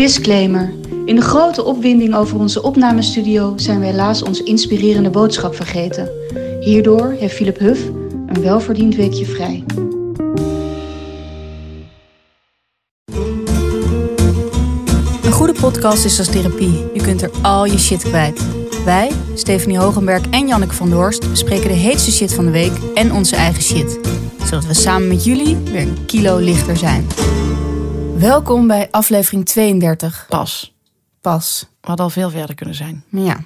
Disclaimer. In de grote opwinding over onze opnamestudio zijn we helaas onze inspirerende boodschap vergeten. Hierdoor heeft Philip Huff een welverdiend weekje vrij. Een goede podcast is als therapie. Je kunt er al je shit kwijt. Wij, Stephanie Hogenberg en Janneke van Doorst, bespreken de heetste shit van de week en onze eigen shit. Zodat we samen met jullie weer een kilo lichter zijn. Welkom bij aflevering 32. Pas. Pas. We hadden al veel verder kunnen zijn. Ja.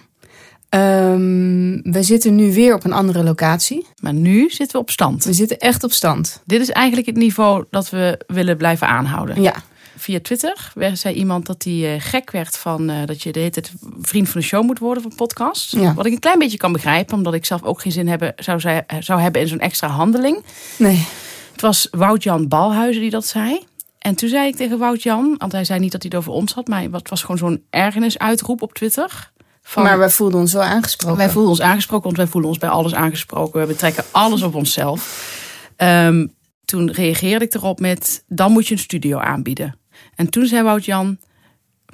Ehm, we zitten nu weer op een andere locatie. Maar nu zitten we op stand. We zitten echt op stand. Dit is eigenlijk het niveau dat we willen blijven aanhouden. Ja. Via Twitter zei iemand dat hij eh, gek werd van eh, dat je de hele tijd vriend van de show moet worden van podcast. Ja. Wat ik een klein beetje kan begrijpen, omdat ik zelf ook geen zin hebben, zou, zou hebben in zo'n extra handeling. Nee. Het was Wout-Jan Balhuizen die dat zei. En toen zei ik tegen Wout-Jan, want hij zei niet dat hij het over ons had, maar het was gewoon zo'n ergernis-uitroep op Twitter. Van, Maar wij voelden ons wel aangesproken. Wij voelen ons aangesproken, want wij voelen ons bij alles aangesproken. We betrekken alles op onszelf. Ehm, toen reageerde ik erop met, dan moet je een studio aanbieden. En toen zei Wout-Jan,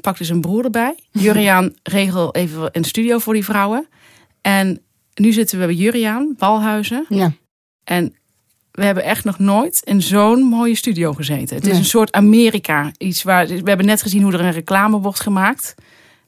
pakte zijn broer erbij. Juriaan, regel even een studio voor die vrouwen. En nu zitten we bij Juriaan, Balhuizen. Ja. En we hebben echt nog nooit in zo'n mooie studio gezeten. Het is een soort Amerika. Iets waar, we hebben net gezien hoe er een reclame wordt gemaakt.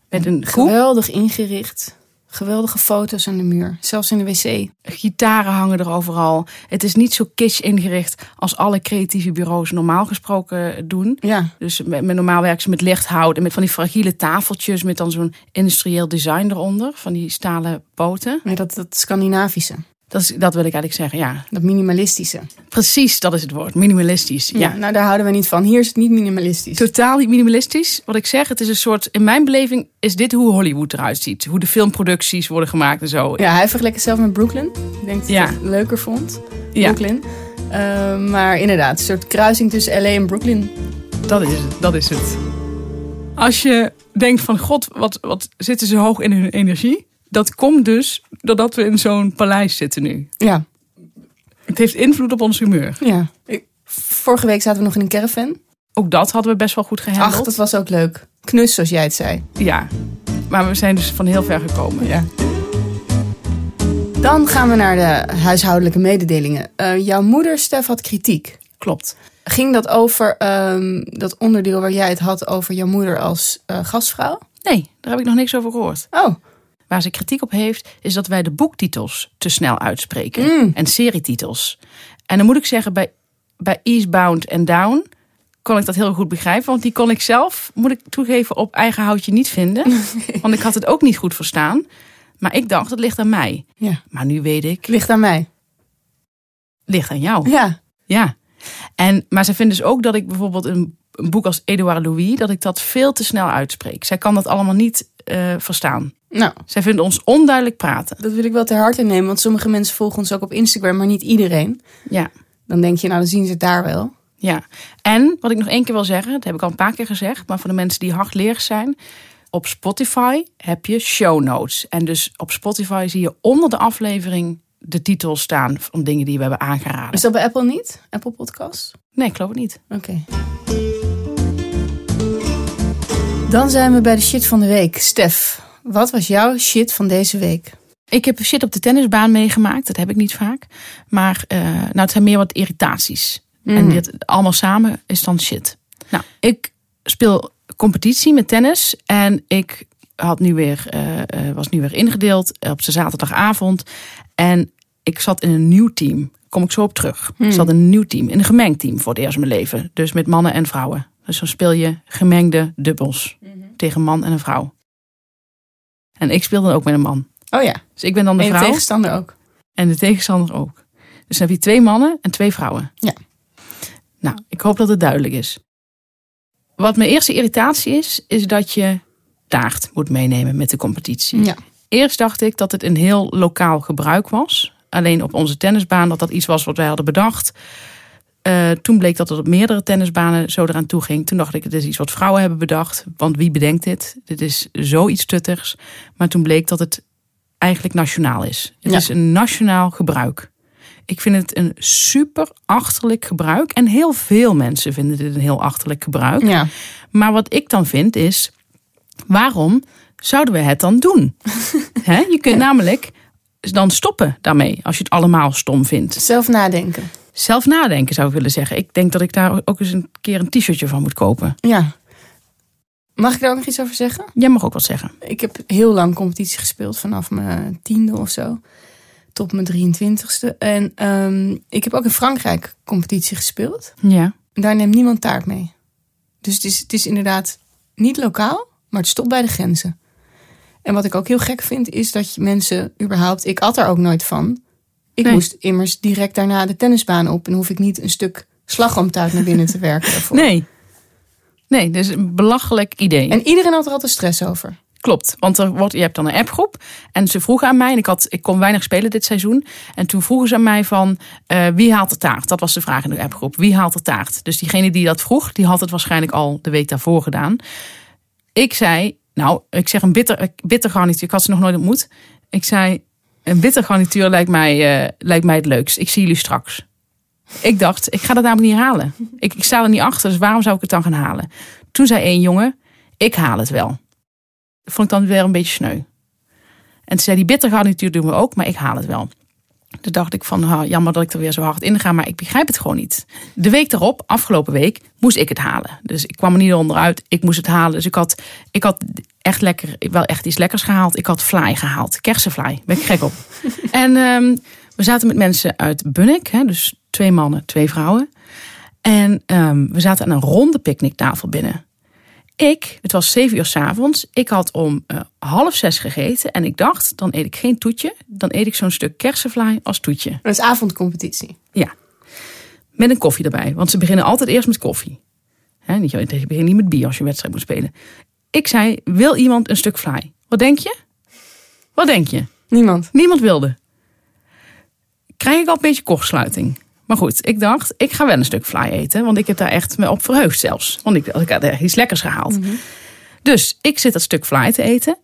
Met een. Geweldig ingericht. Geweldige foto's aan de muur. Zelfs in de wc. Gitaren hangen er overal. Het is niet zo kitsch ingericht als alle creatieve bureaus normaal gesproken doen. Ja. Dus met, met normaal werken ze met lichthout en met van die fragiele tafeltjes met dan zo'n industrieel design eronder. Van die stalen poten. Nee, dat, dat Scandinavische. Dat, is, dat wil ik eigenlijk zeggen, ja. Dat minimalistische. Precies, dat is het woord. Minimalistisch. Ja. Ja. nou daar houden we niet van. Hier is het niet minimalistisch. Totaal niet minimalistisch. Wat ik zeg, het is een soort. In mijn beleving is dit hoe Hollywood eruit ziet. Hoe de filmproducties worden gemaakt en zo. Ja, hij vergelijkt het zelf met Brooklyn. Ik denk dat hij Ja. het leuker vond. Ja. Brooklyn. Eh, maar inderdaad, een soort kruising tussen LA en Brooklyn. Dat is het. Dat is het. Als je denkt van god, wat, wat zitten ze hoog in hun energie? Dat komt dus doordat we in zo'n paleis zitten nu. Ja, Het heeft invloed op ons humeur. ja. Ik- vorige week zaten we nog in een caravan. Ook dat hadden we best wel goed gehandeld. Ach, dat was ook leuk. Knus, zoals jij het zei. Ja. Maar we zijn dus van heel ver gekomen. Ja. Dan gaan we naar de huishoudelijke mededelingen. Eh, jouw moeder, Stef, had kritiek. Klopt. Ging dat over ehm, dat onderdeel waar jij het had over jouw moeder als eh, gastvrouw? Nee, daar heb ik nog niks over gehoord. Oh, Waar ze kritiek op heeft, is dat wij de boektitels te snel uitspreken. Mm. En serietitels. En dan moet ik zeggen, bij, bij Eastbound en Down kon ik dat heel goed begrijpen. Want die kon ik zelf, moet ik toegeven, op eigen houtje niet vinden. Want ik had het ook niet goed verstaan. Maar ik dacht, het ligt aan mij. ja. Maar nu weet ik, Ligt aan mij. ligt aan jou. Ja. Ja. En, maar ze vinden dus ook dat ik bijvoorbeeld een, een boek als Edouard Louis, dat ik dat veel te snel uitspreek. Zij kan dat allemaal niet eh, verstaan. Nou, Zij vinden ons onduidelijk praten. dat wil ik wel ter harte nemen. Want sommige mensen volgen ons ook op Instagram, maar niet iedereen. Ja. Dan denk je, nou, dan zien ze het daar wel. Ja, en wat ik nog één keer wil zeggen, dat heb ik al een paar keer gezegd, maar voor de mensen die hardlerig zijn, op Spotify heb je show notes. En dus op Spotify zie je onder de aflevering de titel staan van dingen die we hebben aangeraden. Is dat bij Apple niet? Apple Podcasts? Nee, ik geloof het niet. Oké. Dan zijn we bij de shit van de week. Stef, wat was jouw shit van deze week? Ik heb shit op de tennisbaan meegemaakt, dat heb ik niet vaak. Maar eh, nou, het zijn meer wat irritaties. En dit allemaal samen is dan shit. Nou, ik speel competitie met tennis en ik had nu weer, eh, eh, was nu weer ingedeeld op de zaterdagavond. En ik zat in een nieuw team. Kom ik zo op terug. Ik zat in een nieuw team, in een gemengd team voor het eerst in mijn leven. Dus met mannen en vrouwen. Dus dan speel je gemengde dubbels tegen een man en een vrouw. En ik speelde ook met een man. Oh ja, Dus ik ben dan de en de vrouw. tegenstander ook. En de tegenstander ook. Dus dan heb je twee mannen en twee vrouwen. Ja. Nou, ik hoop dat het duidelijk is. Wat mijn eerste irritatie is, is dat je taart moet meenemen met de competitie. Ja. Eerst dacht ik dat het een heel lokaal gebruik was. Alleen op onze tennisbaan dat dat iets was wat wij hadden bedacht. Eh, toen bleek dat het op meerdere tennisbanen zo eraan toe ging. Toen dacht ik, het is iets wat vrouwen hebben bedacht. Want wie bedenkt dit? Dit is zoiets tuttigs. Maar toen bleek dat het eigenlijk nationaal is. Het Ja. is een nationaal gebruik. Ik vind het een super achterlijk gebruik. En heel veel mensen vinden dit een heel achterlijk gebruik. Ja. Maar wat ik dan vind is, waarom zouden we het dan doen? Je kunt namelijk dan stoppen daarmee als je het allemaal stom vindt. Zelf nadenken. Zelf nadenken zou ik willen zeggen. Ik denk dat ik daar ook eens een keer een t-shirtje van moet kopen. Ja. Mag ik daar ook nog iets over zeggen? Jij mag ook wat zeggen. Ik heb heel lang competitie gespeeld, vanaf mijn tiende of zo. Tot mijn 23ste. En ehm, ik heb ook in Frankrijk competitie gespeeld. Ja. Daar neemt niemand taart mee. Dus het is, het is inderdaad niet lokaal, maar het stopt bij de grenzen. En wat ik ook heel gek vind, is dat je mensen überhaupt... Ik at er ook nooit van. Ik Nee. moest immers direct daarna de tennisbaan op. En hoef ik niet een stuk slagroomtaart naar binnen te werken daarvoor. Nee. Nee, dat is een belachelijk idee. En iedereen had er altijd stress over. Klopt, want er wordt, je hebt dan een appgroep. En ze vroegen aan mij, en ik, had, ik kon weinig spelen dit seizoen. En toen vroegen ze aan mij van, eh, wie haalt de taart? Dat was de vraag in de appgroep. Wie haalt de taart? Dus diegene die dat vroeg, die had het waarschijnlijk al de week daarvoor gedaan. Ik zei, nou, ik zeg een bitter, bitter garnituur. Ik had ze nog nooit ontmoet. Ik zei, een bitter garnituur lijkt mij, eh, lijkt mij het leukst. Ik zie jullie straks. Ik dacht, ik ga dat namelijk niet halen. Ik, ik sta er niet achter, dus waarom zou ik het dan gaan halen? Toen zei één jongen, ik haal het wel. Dat vond ik dan weer een beetje sneu. En toen zei die bittergarnituur doen we ook, maar ik haal het wel. Toen dacht ik van, ha, jammer dat ik er weer zo hard in ga, maar ik begrijp het gewoon niet. De week erop, afgelopen week, moest ik het halen. Dus ik kwam er niet onderuit, ik moest het halen. Dus ik had, ik had echt lekker, wel echt iets lekkers gehaald. Ik had fly gehaald, kersenfly, ben ik gek op. en ehm, we zaten met mensen uit Bunnik, hè, dus twee mannen, twee vrouwen. En ehm, we zaten aan een ronde picknicktafel binnen. Ik, het was zeven uur 's avonds. Ik had om eh, half zes gegeten. En ik dacht, dan eet ik geen toetje. Dan eet ik zo'n stuk kersenvlaai als toetje. Dat is avondcompetitie. Ja. Met een koffie erbij. Want ze beginnen altijd eerst met koffie. Hè, niet, je begint niet met bier als je een wedstrijd moet spelen. Ik zei, wil iemand een stuk vlaai? Wat denk je? Wat denk je? Niemand. Niemand wilde. Krijg ik al een beetje kortsluiting. Maar goed, ik dacht, ik ga wel een stuk fly eten. Want ik heb daar echt me op verheugd zelfs. Want ik, ik had iets lekkers gehaald. Dus ik zit dat stuk fly te eten.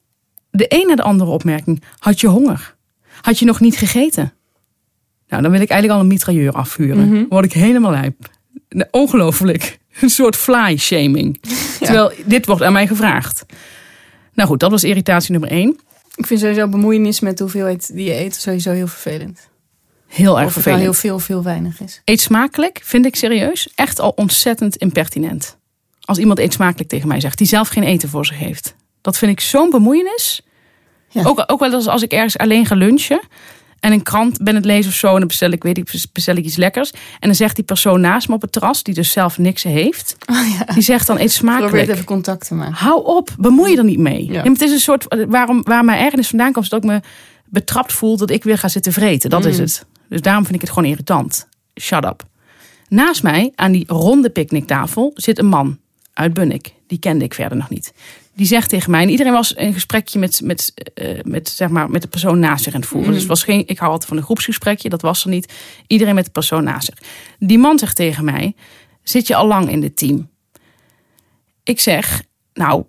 De een na de andere opmerking. Had je honger? Had je nog niet gegeten? Nou, dan wil ik eigenlijk al een mitrailleur afvuren. Word ik helemaal lijp. Nou, Ongelooflijk. Een soort fly-shaming. Terwijl dit wordt aan mij gevraagd. Nou goed, dat was irritatie nummer één. Ik vind sowieso bemoeienis met de hoeveelheid die je eet sowieso heel vervelend. Heel erg Of vervelend. heel veel of heel weinig is. Eet smakelijk vind ik serieus echt al ontzettend impertinent. Als iemand eet smakelijk tegen mij zegt, die zelf geen eten voor zich heeft. Dat vind ik zo'n bemoeienis. Ja. Ook, ook wel eens als ik ergens alleen ga lunchen en een krant ben het lezen of zo, en dan bestel ik, weet ik, bestel ik iets lekkers. En dan zegt die persoon naast me op het terras, die dus zelf niks heeft, die zegt dan eet Probeer smakelijk. even contact te maken. Hou op, bemoei je er niet mee. Ja. Ja, het is een soort, waarom, waar mijn ergernis vandaan komt, is dat ik me betrapt voel dat ik weer ga zitten vreten. Dat is het. Dus daarom vind ik het gewoon irritant. Shut up. Naast mij, aan die ronde picknicktafel, zit een man uit Bunnik. Die kende ik verder nog niet. Die zegt tegen mij, en iedereen was een gesprekje met, met, eh, met, zeg maar, met de persoon naast zich aan het voeren. Dus het was geen, ik hou altijd van een groepsgesprekje, dat was er niet. Iedereen met de persoon naast zich. Die man zegt tegen mij, zit je al lang in dit team? Ik zeg, nou,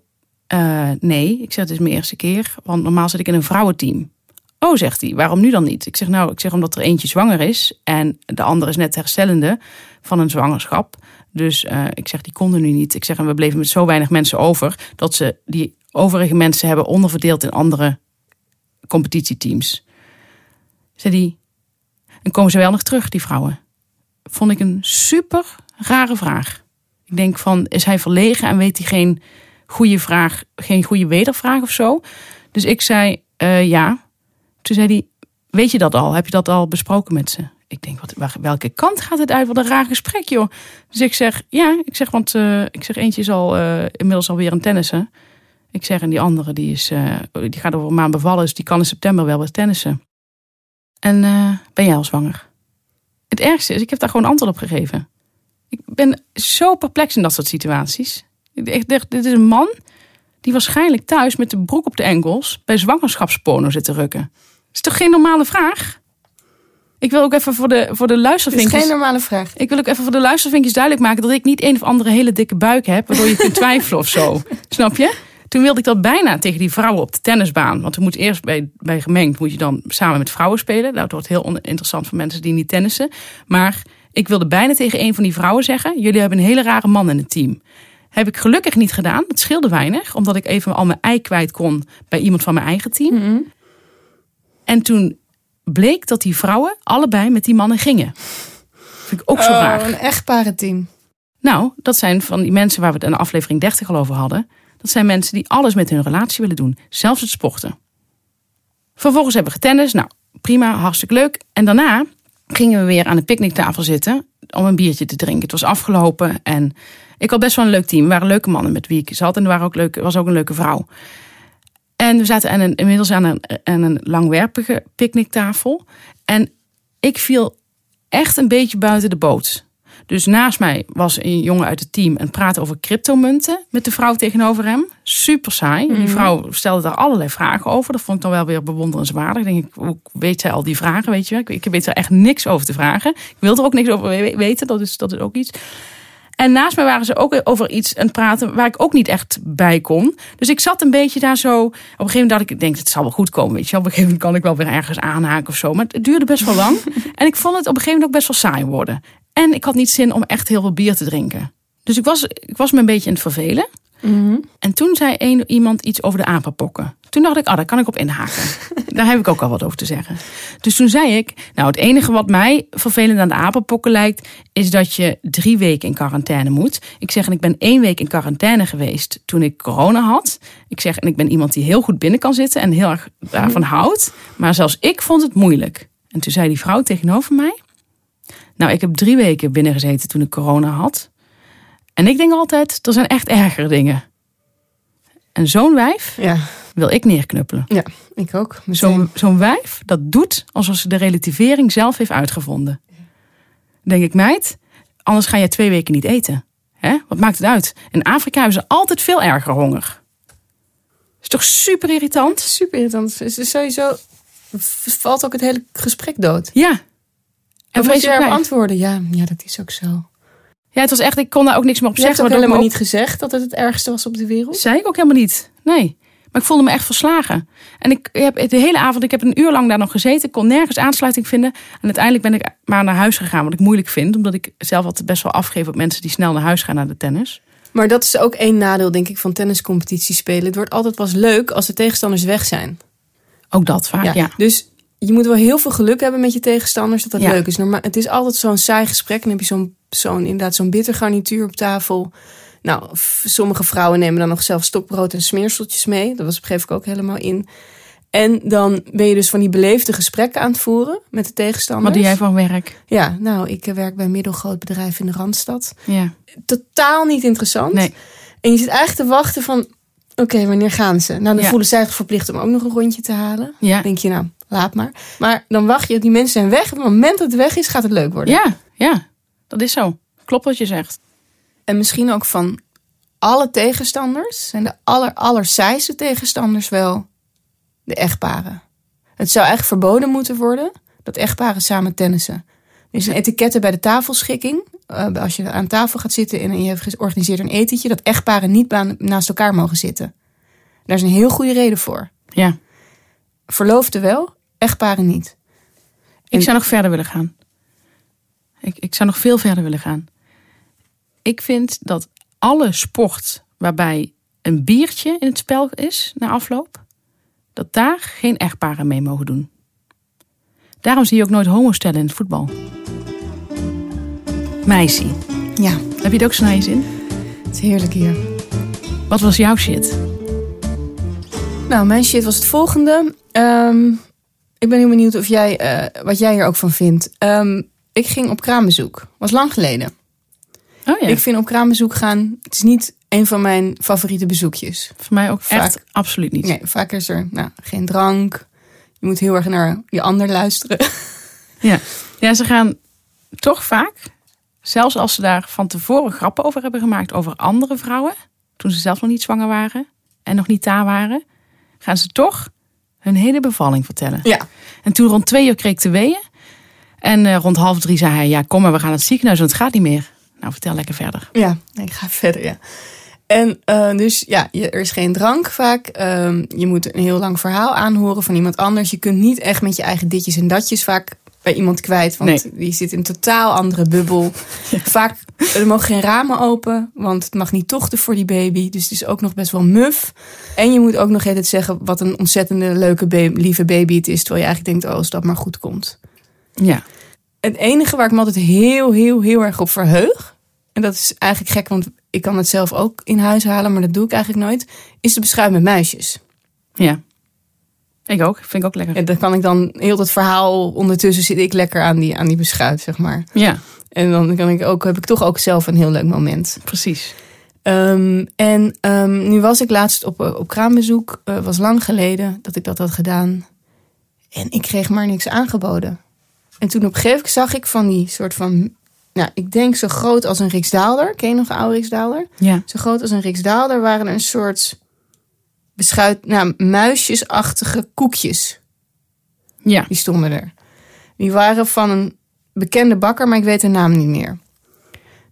eh, nee. Ik zeg, het is mijn eerste keer, want normaal zit ik in een vrouwenteam. Oh, zegt hij, waarom nu dan niet? Ik zeg, nou, ik zeg omdat er eentje zwanger is en de andere is net herstellende van een zwangerschap. Dus eh, ik zeg, die konden nu niet. Ik zeg, en we bleven met zo weinig mensen over dat ze die overige mensen hebben onderverdeeld in andere competitieteams. Zei die, en komen ze wel nog terug, die vrouwen? Vond ik een super rare vraag. Ik denk van, is hij verlegen en weet hij geen goede vraag, geen goede wedervraag of zo? Dus ik zei, eh, ja. Toen zei hij, weet je dat al? Heb je dat al besproken met ze? Ik denk, wat, welke kant gaat het uit? Wat een raar gesprek, joh. Dus ik zeg, ja. Ik zeg, want eh, ik zeg, eentje is al eh, inmiddels alweer een tennissen. Ik zeg, en die andere, die, is, eh, die gaat over een maand bevallen. Dus die kan in september wel weer tennissen. En ben jij al zwanger? Het ergste is, ik heb daar gewoon antwoord op gegeven. Ik ben zo perplex in dat soort situaties. Ik denk, echt, Dit is een man die waarschijnlijk thuis met de broek op de enkels bij zwangerschapsporno zit te rukken. Is toch geen normale vraag? Ik wil ook even voor de, voor de Dat is luistervinkjes... geen normale vraag. Ik wil ook even voor de luistervinkjes duidelijk maken dat ik niet een of andere hele dikke buik heb, waardoor je kunt twijfelen of zo. Snap je? Toen wilde ik dat bijna tegen die vrouwen op de tennisbaan. Want je moet eerst bij, bij gemengd, moet je dan samen met vrouwen spelen. Nou, dat wordt heel interessant voor mensen die niet tennissen. Maar ik wilde bijna tegen een van die vrouwen zeggen: Jullie hebben een hele rare man in het team. Heb ik gelukkig niet gedaan. Het scheelde weinig, omdat ik even al mijn ei kwijt kon bij iemand van mijn eigen team. Mhm. En toen bleek dat die vrouwen allebei met die mannen gingen. Vind ik ook zo Oh, raar. een echtparenteam. Nou, dat zijn van die mensen waar we het in aflevering 30 al over hadden. Dat zijn mensen die alles met hun relatie willen doen, zelfs het sporten. Vervolgens hebben we getennis. Nou, prima, hartstikke leuk. En daarna gingen we weer aan de picknicktafel zitten om een biertje te drinken. Het was afgelopen en ik had best wel een leuk team. Er waren leuke mannen met wie ik zat en er waren ook leuke, was ook een leuke vrouw. En we zaten aan een, inmiddels aan een, aan een langwerpige picknicktafel. En ik viel echt een beetje buiten de boot. Dus naast mij was een jongen uit het team en praatte over cryptomunten met de vrouw tegenover hem. Super saai. Die vrouw stelde daar allerlei vragen over. Dat vond ik dan wel weer bewonderenswaardig. Denk ik, hoe weet zij al die vragen? Weet je wel? Ik- weet er echt niks over te vragen. Ik wil er ook niks over we- weten. Dat is, dat is ook iets. En naast mij waren ze ook over iets aan het praten waar ik ook niet echt bij kon. Dus ik zat een beetje daar zo. Op een gegeven moment dacht ik, ik denk, het zal wel goed komen. Weet je. wel. Op een gegeven moment kan ik wel weer ergens aanhaken of zo. Maar het duurde best wel lang. en ik vond het op een gegeven moment ook best wel saai worden. En ik had niet zin om echt heel veel bier te drinken. Dus ik was, ik was me een beetje aan het vervelen. En toen zei een, iemand iets over de apenpokken. Toen dacht ik, ah, daar kan ik op inhaken. daar heb ik ook al wat over te zeggen. Dus toen zei ik, nou, het enige wat mij vervelend aan de apenpokken lijkt, is dat je drie weken in quarantaine moet. Ik zeg, en ik ben één week in quarantaine geweest toen ik corona had. Ik zeg, en ik ben iemand die heel goed binnen kan zitten en heel erg daarvan houdt. Maar zelfs ik vond het moeilijk. En toen zei die vrouw tegenover mij, nou, ik heb drie weken binnen gezeten toen ik corona had. En ik denk altijd, er zijn echt ergere dingen. En zo'n wijf Ja, wil ik neerknuppelen. ja ik ook. Zo'n zo'n wijf, dat doet alsof ze de relativering zelf heeft uitgevonden. Denk ik, meid, anders ga je twee weken niet eten. Hè? Wat maakt het uit? In Afrika hebben ze altijd veel erger honger. Is toch super irritant? Super irritant. Is sowieso valt ook het hele gesprek dood. Ja. En wat je daarop antwoorden, ja, ja, dat is ook zo. Ja, het was echt, ik kon daar ook niks meer op Je zeggen. ook waardoor helemaal ik niet gezegd dat het het ergste was op de wereld? Zei ik ook helemaal niet. Nee. Maar ik voelde me echt verslagen. En ik heb de hele avond, ik heb een uur lang daar nog gezeten. Ik kon nergens aansluiting vinden. En uiteindelijk ben ik maar naar huis gegaan. Wat ik moeilijk vind. Omdat ik zelf altijd best wel afgeef op mensen die snel naar huis gaan naar de tennis. Maar dat is ook één nadeel, denk ik, van tenniscompetitie spelen. Het wordt altijd pas leuk als de tegenstanders weg zijn. Ook dat vaak, ja. Dus je moet wel heel veel geluk hebben met je tegenstanders dat dat Ja. leuk is. Normaal, het is altijd zo'n saai gesprek. En dan heb je zo'n, zo'n, inderdaad zo'n bitter garnituur op tafel. Nou, sommige vrouwen nemen dan nog zelf stokbrood en smeerseltjes mee. Dat was begreep ik ook helemaal in. En dan ben je dus van die beleefde gesprekken aan het voeren met de tegenstanders. Wat doe jij van werk? Ja, nou, ik eh, werk bij een middelgroot bedrijf in de Randstad. Ja. Totaal niet interessant. Nee. En je zit eigenlijk te wachten van, oké, wanneer gaan ze? Nou, dan Ja. voelen zij zich verplicht om ook nog een rondje te halen. Ja. Dan denk je, nou, laat maar. Maar dan wacht je, die mensen zijn weg. Op het moment dat het weg is, gaat het leuk worden. Ja, ja. Dat is zo. Klopt wat je zegt. En misschien ook van alle tegenstanders, zijn de aller, allersaaiste tegenstanders wel de echtparen. Het zou echt verboden moeten worden dat echtparen samen tennissen. Er is een etikette bij de tafelschikking. eh, als je aan tafel gaat zitten en je organiseert een etentje, dat echtparen niet naast elkaar mogen zitten. Daar is een heel goede reden voor. Ja. Verloofden wel, echtparen niet. Ik zou nog verder willen gaan. Ik, ik zou nog veel verder willen gaan. Ik vind dat alle sport waarbij een biertje in het spel is na afloop, dat daar geen echtparen mee mogen doen. Daarom zie je ook nooit homostellen in het voetbal. Meisje, Ja, heb je het ook zo naar je zin? het is heerlijk hier. Wat was jouw shit? Nou, mijn shit was het volgende. Ehm, ik ben heel benieuwd of jij, eh, wat jij hier ook van vindt. Ehm, ik ging op kraambezoek. Was lang geleden. Oh ja, Ik vind op kraambezoek gaan. Het is niet een van mijn favoriete bezoekjes. voor mij ook Vaak. echt absoluut niet. Nee, vaak is er nou, geen drank. Je moet heel erg naar je ander luisteren. Ja. ja, ze gaan toch vaak, zelfs als ze daar van tevoren grappen over hebben gemaakt over andere vrouwen, toen ze zelf nog niet zwanger waren en nog niet daar waren, gaan ze toch hun hele bevalling vertellen. Ja. En toen rond twee uur kreeg ik te weeën. En eh, rond half drie zei hij, ja kom maar, we gaan naar het ziekenhuis, want het gaat niet meer. Nou, vertel lekker verder. Ja, ik ga verder, ja. En uh, dus ja, je, er is geen drank vaak. Um, je moet een heel lang verhaal aanhoren van iemand anders. Je kunt niet echt met je eigen ditjes en datjes vaak bij iemand kwijt. Want Nee. die zit in een totaal andere bubbel. Vaak, er mogen geen ramen open. Want het mag niet tochten voor die baby. Dus het is ook nog best wel muf. En je moet ook nog altijd zeggen wat een ontzettende leuke, lieve baby het is. Terwijl je eigenlijk denkt, oh, als dat maar goed komt. Ja. Het enige waar ik me altijd heel, heel, heel erg op verheug. En dat is eigenlijk gek, want ik kan het zelf ook in huis halen, maar dat doe ik eigenlijk nooit. Is de beschuit met muisjes. Ja. Ik ook. Vind ik ook lekker. En dan kan ik dan heel dat verhaal ondertussen zit ik lekker aan die, aan die beschuit, zeg maar. Ja, En dan kan ik ook, heb ik toch ook zelf een heel leuk moment. precies. Ehm, en ehm, nu was ik laatst op, eh, op kraambezoek. Het was lang geleden dat ik dat had gedaan. En ik kreeg maar niks aangeboden. En toen op een gegeven moment zag ik van die soort van... Nou, ik denk zo groot als een Riksdaalder. Ken je nog een oude Riksdaalder? Ja. Zo groot als een Riksdaalder waren een soort beschuit... Nou, muisjesachtige koekjes. Ja. Die stonden er. Die waren van een bekende bakker, maar ik weet de naam niet meer.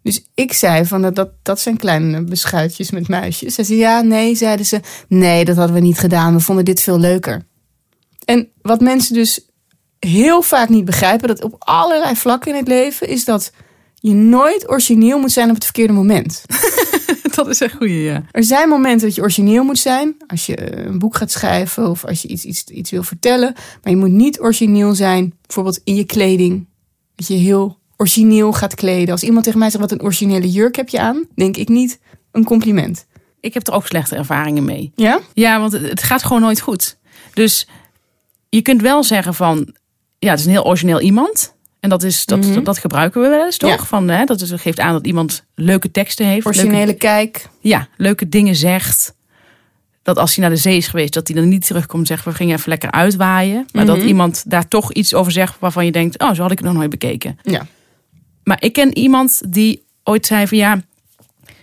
Dus ik zei van dat, dat, dat zijn kleine beschuitjes met muisjes. Ze zei ja, nee, zeiden ze. Nee, dat hadden we niet gedaan. We vonden dit veel leuker. En wat mensen dus heel vaak niet begrijpen, dat op allerlei vlakken in het leven, is dat je nooit origineel moet zijn op het verkeerde moment. Dat is een goeie, ja. Er zijn momenten dat je origineel moet zijn. Als je een boek gaat schrijven of als je iets, iets, iets wil vertellen. Maar je moet niet origineel zijn, bijvoorbeeld in je kleding. Dat je heel origineel gaat kleden. Als iemand tegen mij zegt, wat een originele jurk heb je aan? Denk ik niet een compliment. Ik heb er ook slechte ervaringen mee. Ja? Ja, want het het gaat gewoon nooit goed. Dus je kunt wel zeggen van, ja, het is een heel origineel iemand. En dat, is, dat, dat, dat gebruiken we wel eens, toch? Mhm. Ja. Van, hè, dat is, geeft aan dat iemand leuke teksten heeft. Originele Leuke, kijk. ja, leuke dingen zegt. Dat als hij naar de zee is geweest, dat hij dan niet terugkomt en zegt, we gingen even lekker uitwaaien. Maar dat Mhm. iemand daar toch iets over zegt waarvan je denkt, oh, zo had ik het nog nooit bekeken. Ja. Maar ik ken iemand die ooit zei van ja,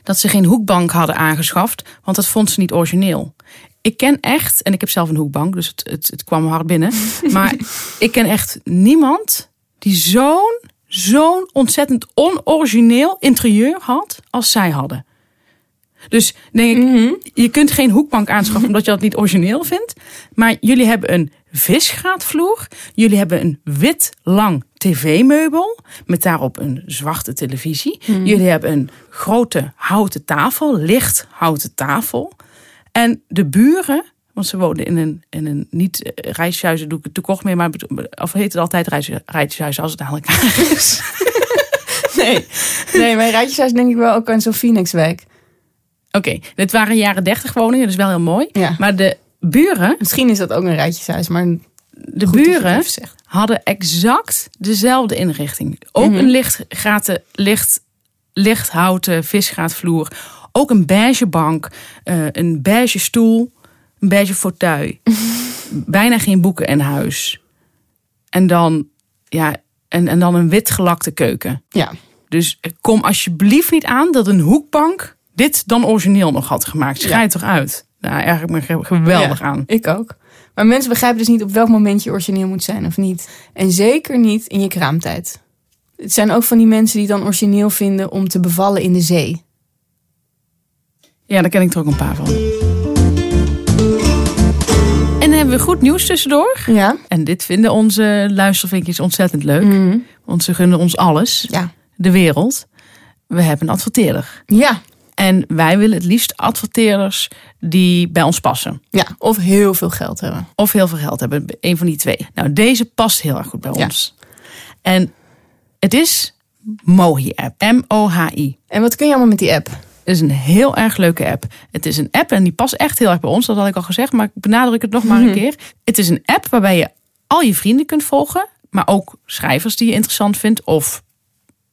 dat ze geen hoekbank hadden aangeschaft, want dat vond ze niet origineel. Ik ken echt, en ik heb zelf een hoekbank, dus het, het, het kwam hard binnen. Maar ik ken echt niemand die zo'n, zo'n ontzettend onorigineel interieur had als zij hadden. Dus denk ik, je kunt geen hoekbank aanschaffen omdat je dat niet origineel vindt. Maar jullie hebben een visgraatvloer. Jullie hebben een wit lang tv-meubel met daarop een zwarte televisie. Jullie hebben een grote houten tafel, licht houten tafel. En de buren, want ze woonden in een, in een niet eh, rijtjeshuizen, doe ik het te kort mee, maar of heet het altijd rijtjes- rijtjeshuizen als het aan elkaar is. Nee. Nee, mijn rijtjeshuis denk ik wel ook aan zo'n Phoenixwijk. Oké, dit waren jaren 30 woningen, dus wel heel mooi. Ja. Maar de buren, Misschien is dat ook een rijtjeshuis, maar de buren hadden exact dezelfde inrichting. Ook Mhm. een lichtgraten, licht, lichthouten visgraatvloer. Ook een beige bank, eh, een beige stoel, een beige fauteuil. Bijna geen boeken in huis. En dan, ja, en, en dan een wit gelakte keuken. Ja. Dus kom alsjeblieft niet aan dat een hoekbank dit dan origineel nog had gemaakt. Schrijf Ja. toch uit. Nou, erg me ge- geweldig Ja, aan. Ik ook. Maar mensen begrijpen dus niet op welk moment je origineel moet zijn of niet. En zeker niet in je kraamtijd. Het zijn ook van die mensen die dan origineel vinden om te bevallen in de zee. Ja, daar ken ik er ook een paar van. En dan hebben we goed nieuws tussendoor. Ja. En dit vinden onze luistervinkjes ontzettend leuk. Mhm. Want ze gunnen ons alles. Ja. De wereld. We hebben een adverteerder. Ja. En wij willen het liefst adverteerders die bij ons passen. Ja. Of heel veel geld hebben. Of heel veel geld hebben. Een van die twee. Nou, deze past heel erg goed bij Ja. ons. En het is Mohi-app. M-O-H-I. En wat kun je allemaal met die app? Het is een heel erg leuke app. Het is een app en die past echt heel erg bij ons. Dat had ik al gezegd, maar ik benadruk het nog maar een keer. Het is een app waarbij je al je vrienden kunt volgen. Maar ook schrijvers die je interessant vindt. Of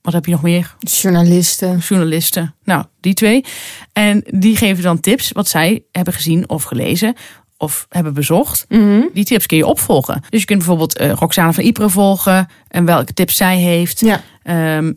wat heb je nog meer? Journalisten. Journalisten. Nou, die twee. En die geven dan tips wat zij hebben gezien of gelezen. Of hebben bezocht. Die tips kun je opvolgen. Dus je kunt bijvoorbeeld eh, Roxane van Ypres volgen. En welke tips zij heeft. Ja. Ehm,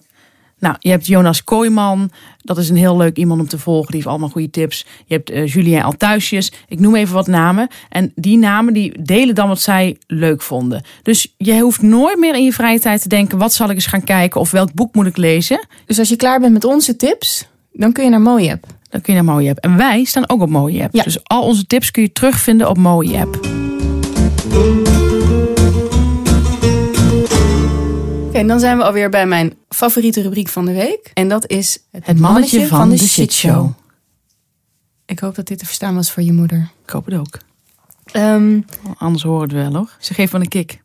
nou, je hebt Jonas Kooijman. Dat is een heel leuk iemand om te volgen. Die heeft allemaal goede tips. Je hebt eh, Julien Altuisjes. Ik noem even wat namen. En die namen die delen dan wat zij leuk vonden. Dus je hoeft nooit meer in je vrije tijd te denken... wat zal ik eens gaan kijken of welk boek moet ik lezen. Dus als je klaar bent met onze tips, dan kun je naar Mooi app. Dan kun je naar Mooie App. En wij staan ook op Mooie App. Ja. Dus al onze tips kun je terugvinden op Mooie en dan zijn we alweer bij mijn favoriete rubriek van de week. En dat is Het mannetje van, de shitshow. Ik hoop dat dit te verstaan was voor je moeder. Ik hoop het ook. Ehm, Anders horen we het wel hoor. Ze geeft wel een kick.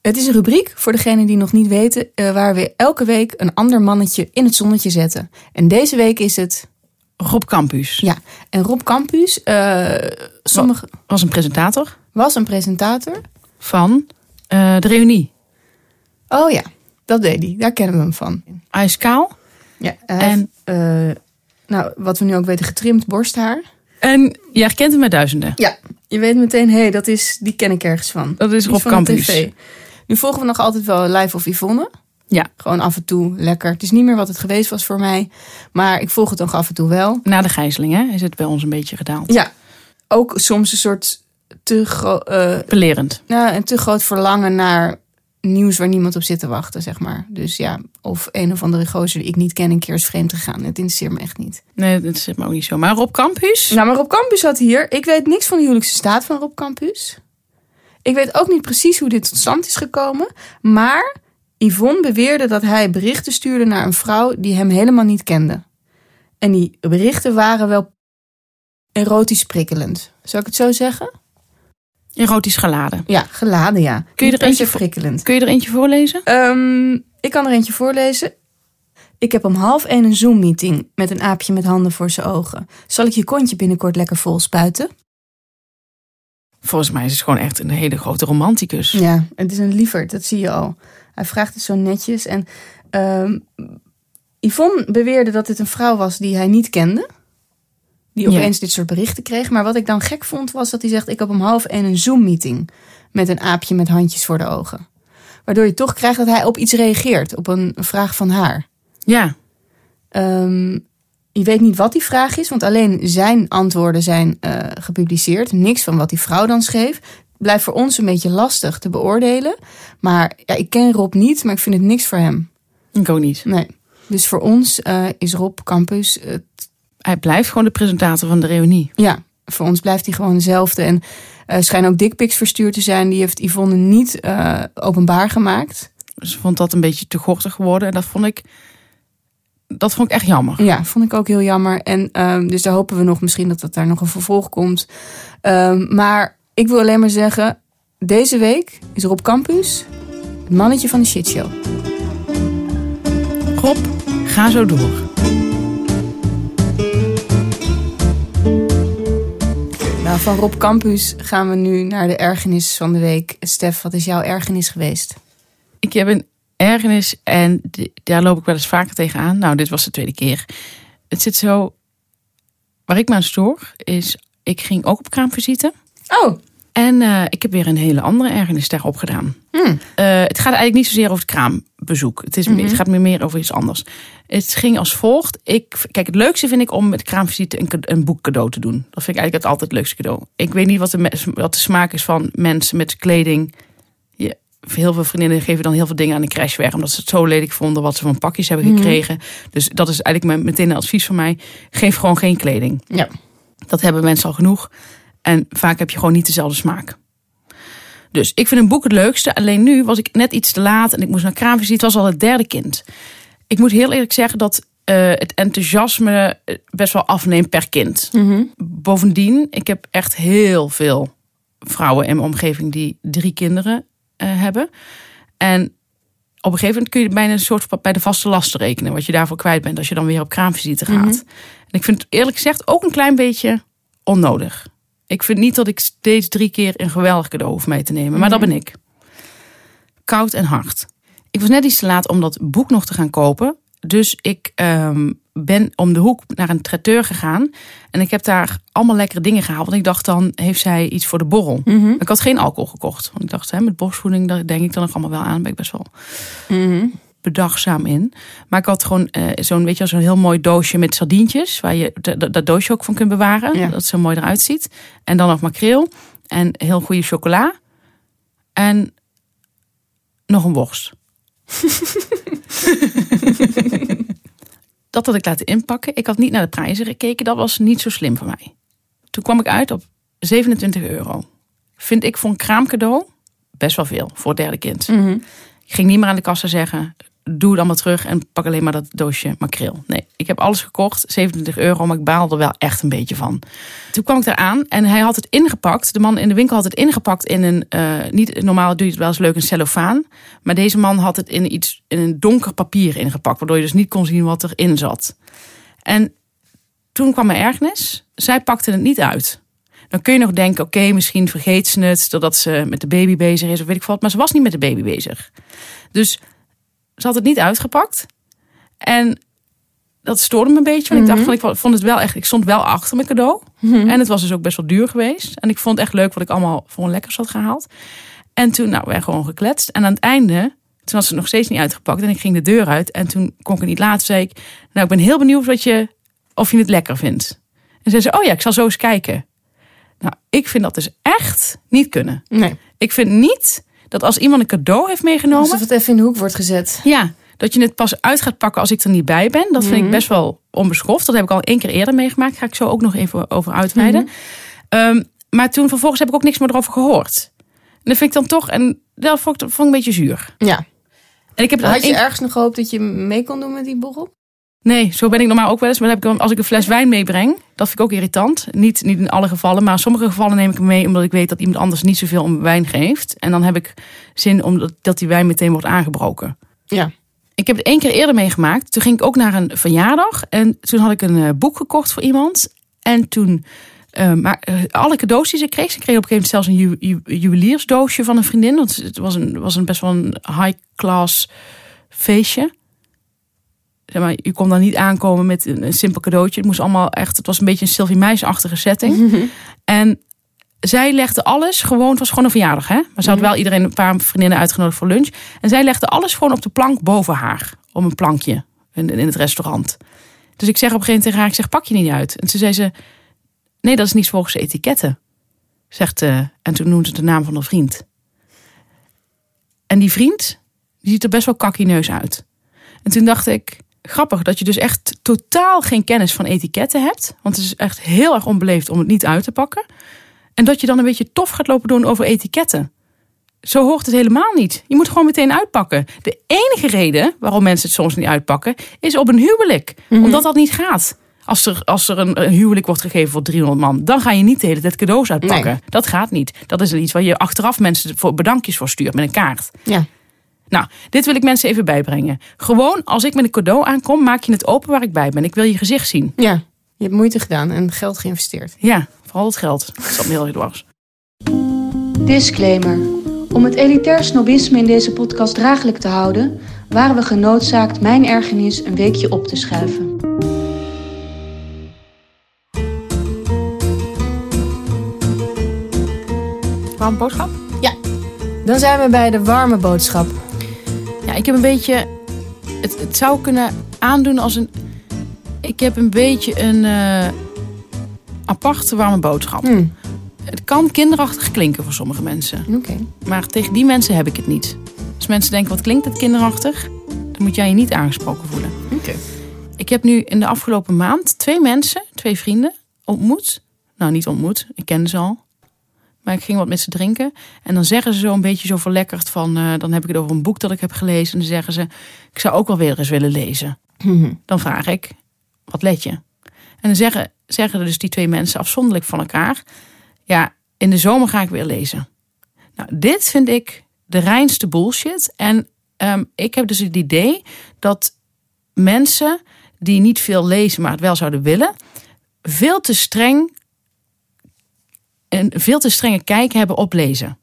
het is een rubriek, voor degenen die nog niet weten, eh, waar we elke week een ander mannetje in het zonnetje zetten. En deze week is het, Rob Campus ja, en Rob Campus, eh sommige, was een presentator was een presentator. van eh, de reunie. Oh ja, dat deed hij, daar kennen we hem van. Hij is kaal. Ja, En- eh, nou, wat we nu ook weten, getrimd borsthaar. En je herkent hem met duizenden. Ja, je weet meteen, hé, hey, dat is, die ken ik ergens van. Dat is Rob Campus. TV. Nu volgen we nog altijd wel Live of Yvonne. Ja, Gewoon af en toe lekker. Het is niet meer wat het geweest was voor mij. Maar ik volg het nog af en toe wel. na de gijzeling hè, is het bij ons een beetje gedaald. Ja, ook soms een soort te, gro- eh, Belerend. nou, een te groot verlangen naar nieuws waar niemand op zit te wachten, zeg maar. Dus ja, of een of andere gozer die ik niet ken een keer is vreemd gegaan. Het interesseert me echt niet. Nee, dat zit me ook niet zo. Maar Rob Campus? Nou, maar Rob Campus zat hier. Ik weet niks van de huwelijkse staat van Rob Campus. Ik weet ook niet precies hoe dit tot stand is gekomen. Maar Yvonne beweerde dat hij berichten stuurde naar een vrouw die hem helemaal niet kende. En die berichten waren wel erotisch prikkelend. Zou ik het zo zeggen? Erotisch geladen. Ja, geladen ja. Kun je er eentje prikkelend? Kun je er eentje voorlezen? Ehm, ik kan er eentje voorlezen. Ik heb om half één een Zoom-meeting met een aapje met handen voor zijn ogen. Zal ik je kontje binnenkort lekker vol spuiten? Volgens mij is het gewoon echt een hele grote romanticus. Ja, het is een lieverd, dat zie je al. Hij vraagt het zo netjes. En ehm, Yvonne beweerde dat het een vrouw was die hij niet kende. Die Ja. opeens dit soort berichten kreeg. Maar wat ik dan gek vond, was dat hij zegt... ik heb om half één een Zoom-meeting met een aapje met handjes voor de ogen. Waardoor je toch krijgt dat hij op iets reageert. Op een vraag van haar. Ja, Ehm, je weet niet wat die vraag is, want alleen zijn antwoorden zijn eh, gepubliceerd. Niks van wat die vrouw dan schreef. Blijft voor ons een beetje lastig te beoordelen. Maar ja, ik ken Rob niet, maar ik vind het niks voor hem. ik ook niet. Nee. Dus voor ons eh, is Rob Campus, het- Hij blijft gewoon de presentator van de reunie. ja, voor ons blijft hij gewoon dezelfde. En eh schijnen ook dickpics verstuurd te zijn. Die heeft Yvonne niet eh, openbaar gemaakt. Ze vond dat een beetje te gortig geworden. En dat vond ik, dat vond ik echt jammer. Ja, vond ik ook heel jammer. En ehm, dus daar hopen we nog misschien dat, dat daar nog een vervolg komt. Ehm, maar ik wil alleen maar zeggen, deze week is Rob Campus het mannetje van de shitshow. Rob, ga zo door. Nou, van Rob Campus gaan we nu naar de ergernis van de week. Stef, wat is jouw ergernis geweest? Ik heb een ergernis en daar loop ik wel eens vaker tegenaan. Nou, dit was de tweede keer. Het zit zo... Waar ik me aan stoor is... Ik ging ook op kraamvisite. Oh, En eh, ik heb weer een hele andere ergernis daarop gedaan. Hmm. Eh, het gaat eigenlijk niet zozeer over het kraambezoek. Het, is, het gaat meer, over iets anders. Het ging als volgt. Ik, kijk, het leukste vind ik om met kraamvisite een, een boek cadeau te doen. Dat vind ik eigenlijk het altijd het leukste cadeau. Ik weet niet wat de, wat de smaak is van mensen met kleding. Je, heel veel vriendinnen geven dan heel veel dingen aan de crash weg. Omdat ze het zo lelijk vonden wat ze van pakjes hebben gekregen. Dus dat is eigenlijk meteen een advies van mij. Geef gewoon geen kleding. ja. Dat hebben mensen al genoeg. En vaak heb je gewoon niet dezelfde smaak. Dus ik vind een boek het leukste. Alleen nu was ik net iets te laat en ik moest naar kraamvisite. Het was al het derde kind. Ik moet heel eerlijk zeggen dat eh, het enthousiasme eh, best wel afneemt per kind. Bovendien, ik heb echt heel veel vrouwen in mijn omgeving die drie kinderen eh, hebben. En op een gegeven moment kun je bijna een soort van bij de vaste lasten rekenen. Wat je daarvoor kwijt bent als je dan weer op kraamvisite gaat. En ik vind het eerlijk gezegd ook een klein beetje onnodig. Ik vind niet dat ik steeds drie keer een geweldig cadeau hoef mee te nemen. Maar dat ben ik. Koud en hard. Ik was net iets te laat om dat boek nog te gaan kopen. Dus ik ehm, ben om de hoek naar een traiteur gegaan. En ik heb daar allemaal lekkere dingen gehaald. Want ik dacht dan, heeft zij iets voor de borrel. Ik had geen alcohol gekocht. Want ik dacht, hè, met borstvoeding, daar denk ik dan nog allemaal wel aan. Ben ik best wel bedachtzaam in. Maar ik had gewoon eh, zo'n, weet je, zo'n heel mooi doosje met sardientjes. Waar je dat doosje ook van kunt bewaren. Ja. Dat het zo mooi eruit ziet. En dan nog makreel. En heel goede chocola. En nog een worst. dat had ik laten inpakken. Ik had niet naar de prijzen gekeken. Dat was niet zo slim voor mij. Toen kwam ik uit op 27 euro. Vind ik voor een kraamcadeau best wel veel voor het derde kind. Ik ging niet meer aan de kassa zeggen: doe het allemaal terug en pak alleen maar dat doosje makreel. Nee, ik heb alles gekocht, 27 euro, maar ik baalde er wel echt een beetje van. Toen kwam ik eraan en hij had het ingepakt. De man in de winkel had het ingepakt in een, eh, niet normaal doe je het wel eens leuk, een cellofaan. Maar deze man had het in iets, in een donker papier ingepakt, waardoor je dus niet kon zien wat erin zat. En toen kwam er ergernis. Zij pakte het niet uit. Dan kun je nog denken, oké, misschien vergeet ze het doordat ze met de baby bezig is of weet ik wat. Maar ze was niet met de baby bezig. Dus ze had het niet uitgepakt. En dat stoorde me een beetje. Want ik dacht van, ik vond het wel echt, ik stond wel achter mijn cadeau. En het was dus ook best wel duur geweest. En ik vond het echt leuk wat ik allemaal voor een lekkers had gehaald. En toen, nou, werd gewoon gekletst. En aan het einde, toen was het nog steeds niet uitgepakt. En ik ging de deur uit. En toen kon ik het niet laten. Zei ik, nou, ik ben heel benieuwd wat je, of je het lekker vindt. En zei ze, oh ja, ik zal zo eens kijken. Nou, ik vind dat dus echt niet kunnen. Nee. Ik vind niet dat als iemand een cadeau heeft meegenomen. Alsof het even in de hoek wordt gezet. Ja, dat je het pas uit gaat pakken als ik er niet bij ben. Dat vind ik best wel onbeschoft. Dat heb ik al één keer eerder meegemaakt. Ga ik zo ook nog even over uitweiden. Ehm, maar toen vervolgens heb ik ook niks meer erover gehoord. En dat vind ik dan toch, en dat vond ik, vond ik een beetje zuur. Ja. En ik heb Had je ergens nog gehoopt dat je mee kon doen met die borrel? Nee, zo ben ik normaal ook wel eens. Maar heb ik, als ik een fles wijn meebreng, dat vind ik ook irritant. Niet, niet in alle gevallen, maar in sommige gevallen neem ik hem mee omdat ik weet dat iemand anders niet zoveel om wijn geeft. En dan heb ik zin om dat die wijn meteen wordt aangebroken. Ja. Ik heb het één keer eerder meegemaakt. Toen ging ik ook naar een verjaardag. En toen had ik een eh, boek gekocht voor iemand. En toen, eh, maar eh, alle cadeaus die ze kreeg. Ze kreeg op een gegeven moment zelfs een ju ju- juweliersdoosje van een vriendin. Want het was, een, was een best wel een high-class feestje. Zeg maar, je kon dan niet aankomen met een, een simpel cadeautje. Het moest allemaal echt, het was een beetje een Sylvie Meis-achtige setting. En zij legde alles gewoon, het was gewoon een verjaardag, hè? Maar ze had wel iedereen, een paar vriendinnen uitgenodigd voor lunch. En zij legde alles gewoon op de plank boven haar. Om een plankje in, in het restaurant. Dus ik zeg op een gegeven moment tegen haar, ik zeg, pak je niet uit. En toen zei ze, nee, dat is niet volgens de etiketten. Zegt, eh, en toen noemde ze de naam van een vriend. En die vriend, die ziet er best wel kakkineus uit. En toen dacht ik, grappig dat je dus echt totaal geen kennis van etiketten hebt. Want het is echt heel erg onbeleefd om het niet uit te pakken. En dat je dan een beetje tof gaat lopen doen over etiketten. Zo hoort het helemaal niet. Je moet gewoon meteen uitpakken. De enige reden waarom mensen het soms niet uitpakken, is op een huwelijk. Omdat dat niet gaat. Als er, als er een, een huwelijk wordt gegeven voor 300 man, dan ga je niet de hele tijd cadeaus uitpakken. Nee. Dat gaat niet. Dat is iets waar je achteraf mensen voor bedankjes voor stuurt met een kaart. Ja. Nou, dit wil ik mensen even bijbrengen. Gewoon als ik met een cadeau aankom, maak je het open waar ik bij ben. Ik wil je gezicht zien. Ja. Je hebt moeite gedaan en geld geïnvesteerd. Ja, vooral het geld. Dat zat me heel erg dwars. Disclaimer. Om het elitair snobisme in deze podcast draaglijk te houden, waren we genoodzaakt mijn ergernis een weekje op te schuiven. Warme boodschap? Dan zijn we bij de warme boodschap. Ja, ik heb een beetje. Het, het zou kunnen aandoen als een. Ik heb een beetje een eh, aparte warme boodschap. Hm. Het kan kinderachtig klinken voor sommige mensen. Oké. Maar tegen die mensen heb ik het niet. Als mensen denken, wat klinkt het kinderachtig? Dan moet jij je niet aangesproken voelen. Oké. Ik heb nu in de afgelopen maand twee mensen, twee vrienden, ontmoet. Nou, niet ontmoet, ik ken ze al. Maar ik ging wat met ze drinken. En dan zeggen ze zo een beetje zo verlekkerd van... eh, dan heb ik het over een boek dat ik heb gelezen. En dan zeggen ze, ik zou ook wel weer eens willen lezen. Dan vraag ik, wat let je? En dan zeggen, zeggen dus die twee mensen afzonderlijk van elkaar... ja, in de zomer ga ik weer lezen. Nou, dit vind ik de reinste bullshit. En ehm, ik heb dus het idee dat mensen die niet veel lezen, maar het wel zouden willen, veel te streng en veel te strenge kijk hebben op lezen.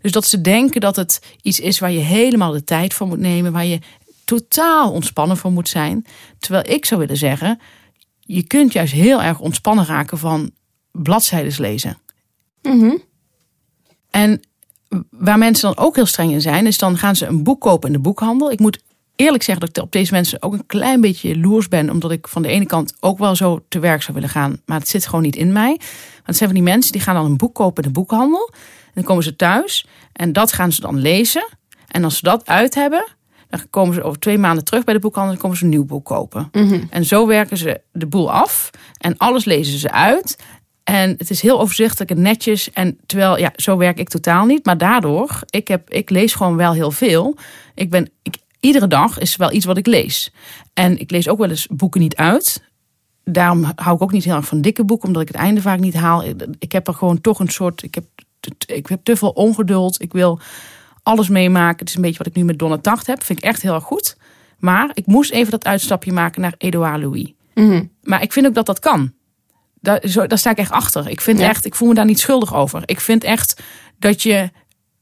Dus dat ze denken dat het iets is waar je helemaal de tijd voor moet nemen, waar je totaal ontspannen voor moet zijn. Terwijl ik zou willen zeggen, je kunt juist heel erg ontspannen raken van bladzijdes lezen. En waar mensen dan ook heel streng in zijn, is dan gaan ze een boek kopen in de boekhandel. Ik moet eerlijk zeggen dat ik op deze mensen ook een klein beetje jaloers ben, omdat ik van de ene kant ook wel zo te werk zou willen gaan, maar het zit gewoon niet in mij. Want het zijn van die mensen die gaan dan een boek kopen in de boekhandel. En dan komen ze thuis en dat gaan ze dan lezen. En als ze dat uit hebben, Dan komen ze over twee maanden terug bij de boekhandel en komen ze een nieuw boek kopen. Mhm. En zo werken ze de boel af en alles lezen ze uit. En het is heel overzichtelijk en netjes. En terwijl, ja, zo werk ik totaal niet. Maar daardoor, ik, heb, ik lees gewoon wel heel veel. Ik ben, ik, iedere dag is wel iets wat ik lees. En ik lees ook wel eens boeken niet uit. Daarom hou ik ook niet heel erg van dikke boeken, omdat ik het einde vaak niet haal. Ik heb er gewoon toch een soort. Ik heb, te- ik heb te veel ongeduld. Ik wil alles meemaken. Het is een beetje wat ik nu met Donna Tacht heb. Vind ik echt heel erg goed. Maar ik moest even dat uitstapje maken naar Edouard Louis. Mhm. Maar ik vind ook dat dat kan. Daar, zo, daar sta ik echt achter. Ik vind Ja. echt, ik voel me daar niet schuldig over. Ik vind echt dat je,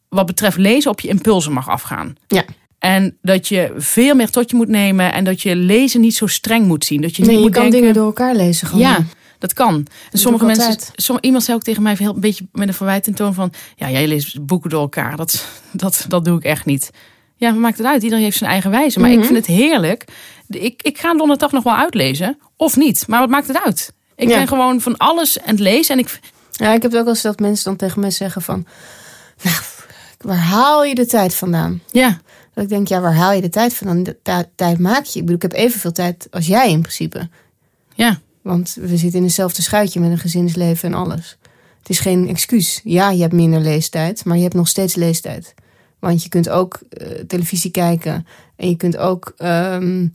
wat betreft lezen, op je impulsen mag afgaan. Ja. En dat je veel meer tot je moet nemen. En dat je lezen niet zo streng moet zien. Dat je Nee, niet je kan denken, dingen door elkaar lezen gewoon. Ja, dat kan. En sommige mensen, sommige, iemand zei ook tegen mij heel een beetje met een verwijtend toon van, ja, jij leest boeken door elkaar. Dat, dat, dat doe ik echt niet. Ja, wat maakt het uit? Iedereen heeft zijn eigen wijze. Maar ik vind het heerlijk. Ik, ik ga donderdag nog wel uitlezen. Of niet. Maar wat maakt het uit? Ik Ja. ben gewoon van alles aan het lezen. En ik, Ja, ik heb ook wel eens dat mensen dan tegen mij zeggen van... Nou, waar haal je de tijd vandaan? ja, Dat ik denk, ja, waar haal je de tijd vandaan? De ta- tijd maak je. Ik bedoel, ik heb evenveel tijd als jij in principe. ja, Want we zitten in hetzelfde schuitje met een gezinsleven en alles. Het is geen excuus. Ja, je hebt minder leestijd, maar je hebt nog steeds leestijd. Want je kunt ook eh, televisie kijken en je kunt ook ehm,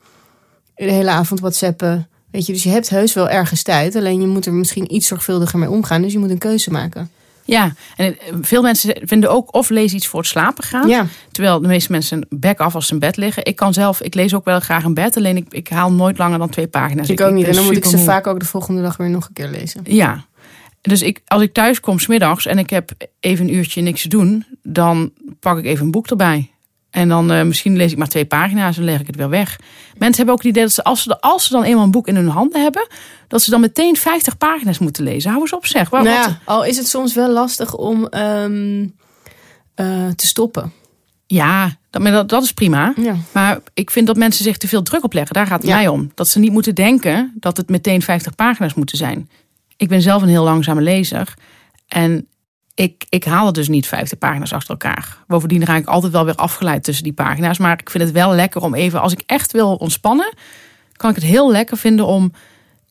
de hele avond whatsappen. Weet je, dus je hebt heus wel ergens tijd. Alleen je moet er misschien iets zorgvuldiger mee omgaan. Dus je moet een keuze maken. Ja. En eh, veel mensen vinden ook of lezen iets voor het slapen gaan. Ja, Terwijl de meeste mensen bek af als ze in bed liggen. Ik kan zelf, ik lees ook wel graag in bed. Alleen ik, ik haal nooit langer dan twee pagina's. ik ook niet. En dan moet ik ze vaak ook de volgende dag weer nog een keer lezen. Ja. Dus ik, als ik thuis kom smiddags en ik heb even een uurtje niks te doen, dan pak ik even een boek erbij. En dan eh, misschien lees ik maar twee pagina's en leg ik het weer weg. Mensen hebben ook het idee dat ze als, ze, als ze dan eenmaal een boek in hun handen hebben, dat ze dan meteen 50 pagina's moeten lezen. Hou eens op zeg. Waar, Nou wat- ja, al is het soms wel lastig om ehm, eh, te stoppen. ja dat, maar dat, dat is prima. Ja. Maar ik vind dat mensen zich te veel druk opleggen. Daar gaat het Ja. mij om. Dat ze niet moeten denken dat het meteen 50 pagina's moeten zijn. Ik ben zelf een heel langzame lezer. En ik, ik haal het dus niet 50 pagina's achter elkaar. Bovendien raak ik altijd wel weer afgeleid tussen die pagina's. Maar ik vind het wel lekker om even, als ik echt wil ontspannen, kan ik het heel lekker vinden om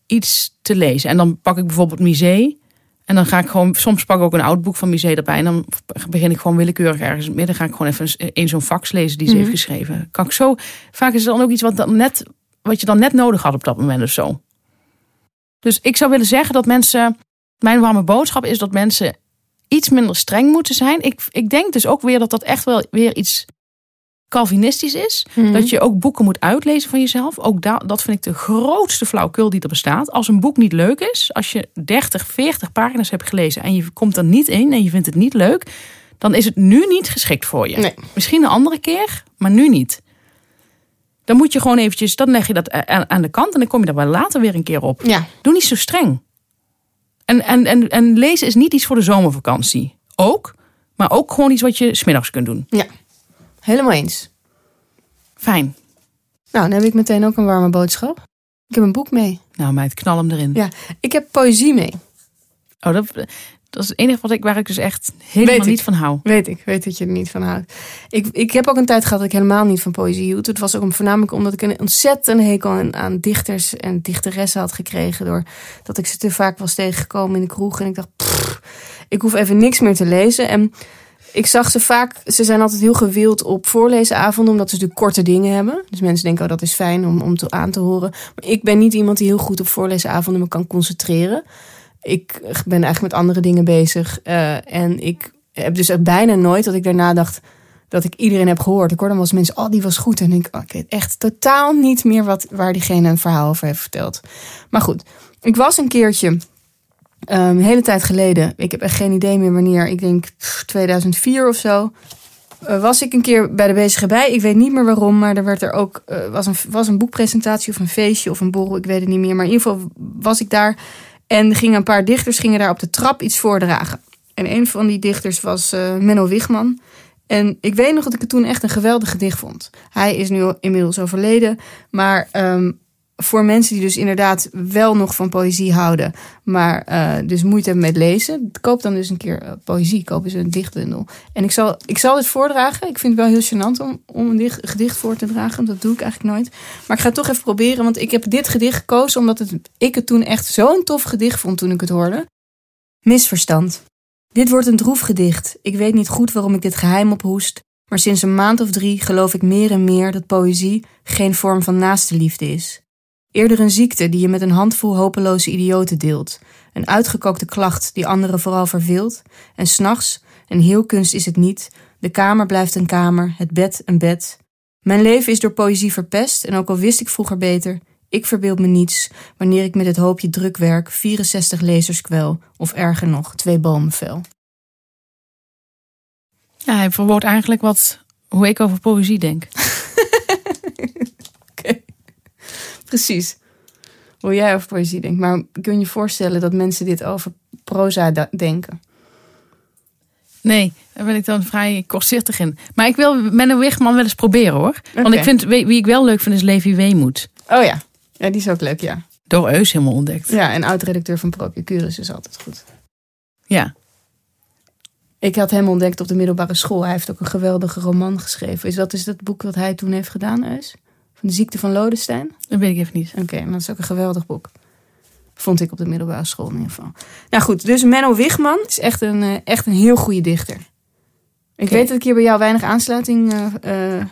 iets te lezen. En dan pak ik bijvoorbeeld Misé. En dan ga ik gewoon, soms pak ik ook een oud boek van Misé erbij. En dan begin ik gewoon willekeurig ergens in midden. Ga ik gewoon even een- een zo'n fax lezen die ze heeft geschreven. Kan ik zo, vaak is het dan ook iets wat, dan net, wat je dan net nodig had op dat moment of zo. Dus ik zou willen zeggen dat mensen, mijn warme boodschap is dat mensen iets minder streng moeten zijn. Ik, ik denk dus ook weer dat dat echt wel weer iets Calvinistisch is. Dat je ook boeken moet uitlezen van jezelf. Ook da- dat vind ik de grootste flauwkul die er bestaat. Als een boek niet leuk is, als je 30, 40 pagina's hebt gelezen en je komt er niet in en je vindt het niet leuk, dan is het nu niet geschikt voor je. Nee. Misschien een andere keer, maar nu niet. Dan moet je gewoon eventjes, dan leg je dat aan aan de kant en dan kom je daar wel later weer een keer op. Ja, Doe niet zo streng. En, en, en, en lezen is niet iets voor de zomervakantie. Ook, maar ook gewoon iets wat je smiddags kunt doen. ja. Helemaal eens. Fijn. Nou, dan heb ik meteen ook een warme boodschap. Ik heb een boek mee. Nou meid, knal hem erin. Ja, ik heb poëzie mee. Oh, dat, dat is het enige wat ik, waar ik dus echt helemaal Weet ik. niet van hou. Weet ik, weet dat je er niet van houdt. Ik, ik heb ook een tijd gehad dat ik helemaal niet van poëzie hield. Het was ook voornamelijk omdat ik een ontzettend hekel aan, aan dichters en dichteressen had gekregen. Doordat ik ze te vaak was tegengekomen in de kroeg. En ik dacht, pff, ik hoef even niks meer te lezen. En ik zag ze vaak, ze zijn altijd heel gewild op voorlezenavonden, omdat ze natuurlijk korte dingen hebben. Dus mensen denken, oh dat is fijn om, om te, aan te horen. Maar ik ben niet iemand die heel goed op voorlezenavonden me kan concentreren. Ik ben eigenlijk met andere dingen bezig. eh, en ik heb dus echt bijna nooit dat ik daarna dacht dat ik iedereen heb gehoord. Ik hoorde dan wel eens mensen, oh die was goed. En ik, oh, ik weet echt totaal niet meer wat, waar diegene een verhaal over heeft verteld. Maar goed, ik was een keertje Ehm, een hele tijd geleden, ik heb echt geen idee meer wanneer, ik denk pff, 2004 of zo, eh, was ik een keer bij de bezige bij. Ik weet niet meer waarom, maar er werd er ook, eh, was, een, was een boekpresentatie of een feestje of een borrel, ik weet het niet meer. Maar in ieder geval was ik daar en gingen een paar dichters gingen daar op de trap iets voordragen. En een van die dichters was eh, Menno Wigman. En ik weet nog dat ik het toen echt een geweldig gedicht vond. Hij is nu inmiddels overleden, maar ehm, voor mensen die dus inderdaad wel nog van poëzie houden, maar uh, dus moeite hebben met lezen, koop dan dus een keer uh, poëzie, koop eens een dichtbundel. En ik zal, ik zal het voordragen. Ik vind het wel heel gênant om, om een dicht, gedicht voor te dragen, dat doe ik eigenlijk nooit. Maar ik ga toch even proberen, want ik heb dit gedicht gekozen omdat het, ik het toen echt zo'n tof gedicht vond toen ik het hoorde. Misverstand. Dit wordt een droef gedicht. Ik weet niet goed waarom ik dit geheim ophoest, maar sinds een maand of drie geloof ik meer en meer dat poëzie geen vorm van naaste liefde is. Eerder een ziekte die je met een handvol hopeloze idioten deelt. Een uitgekookte klacht die anderen vooral verveelt. En s'nachts, en heel kunst is het niet, de kamer blijft een kamer, het bed een bed. Mijn leven is door poëzie verpest en ook al wist ik vroeger beter, ik verbeeld me niets wanneer ik met het hoopje drukwerk 64 lezers kwel, of erger nog, twee bomen vel. Ja, hij verwoordt eigenlijk wat, hoe ik over poëzie denk. Precies. Hoe jij over poëzie denkt. Maar kun je je voorstellen dat mensen dit over proza denken? Nee, daar ben ik dan vrij kortzichtig in. Maar ik wil Menno Wichman wel eens proberen hoor. Want ik vind, wie ik wel leuk vind is Levi Weemoed. Oh ja. ja, die is ook leuk, ja. Door Eus helemaal ontdekt. Ja, en oud-redacteur van Procurus is altijd goed. Ja. Ik had hem ontdekt op de middelbare school. Hij heeft ook een geweldige roman geschreven. Is dat is dat boek wat hij toen heeft gedaan, Eus? De ziekte van Lodestein? Dat weet ik even niet. Oké, maar dat is ook een geweldig boek. Vond ik op de middelbare school in ieder geval. Nou goed, dus Menno Wigman is echt een, eh, echt een heel goede dichter. Ik weet dat ik hier bij jou weinig aansluiting uh, uh,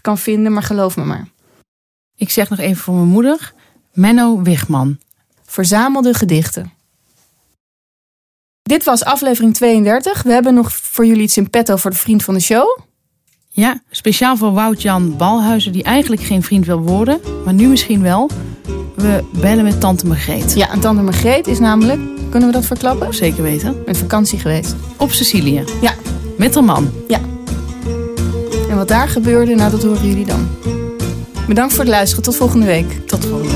kan vinden, maar geloof me maar. Ik zeg nog even voor mijn moeder. Menno Wigman. Verzamelde gedichten. Dit was aflevering 32. We hebben nog voor jullie iets in petto voor de vriend van de show. Ja, speciaal voor Wout-Jan Balhuizen, die eigenlijk geen vriend wil worden, maar nu misschien wel. We bellen met tante Margreet. Ja, en tante Margreet is namelijk, kunnen we dat verklappen? Zeker weten. Met vakantie geweest. Op Sicilië. Ja. Met haar man. Ja. En wat daar gebeurde, nou dat horen jullie dan. Bedankt voor het luisteren. Tot volgende week. Tot volgende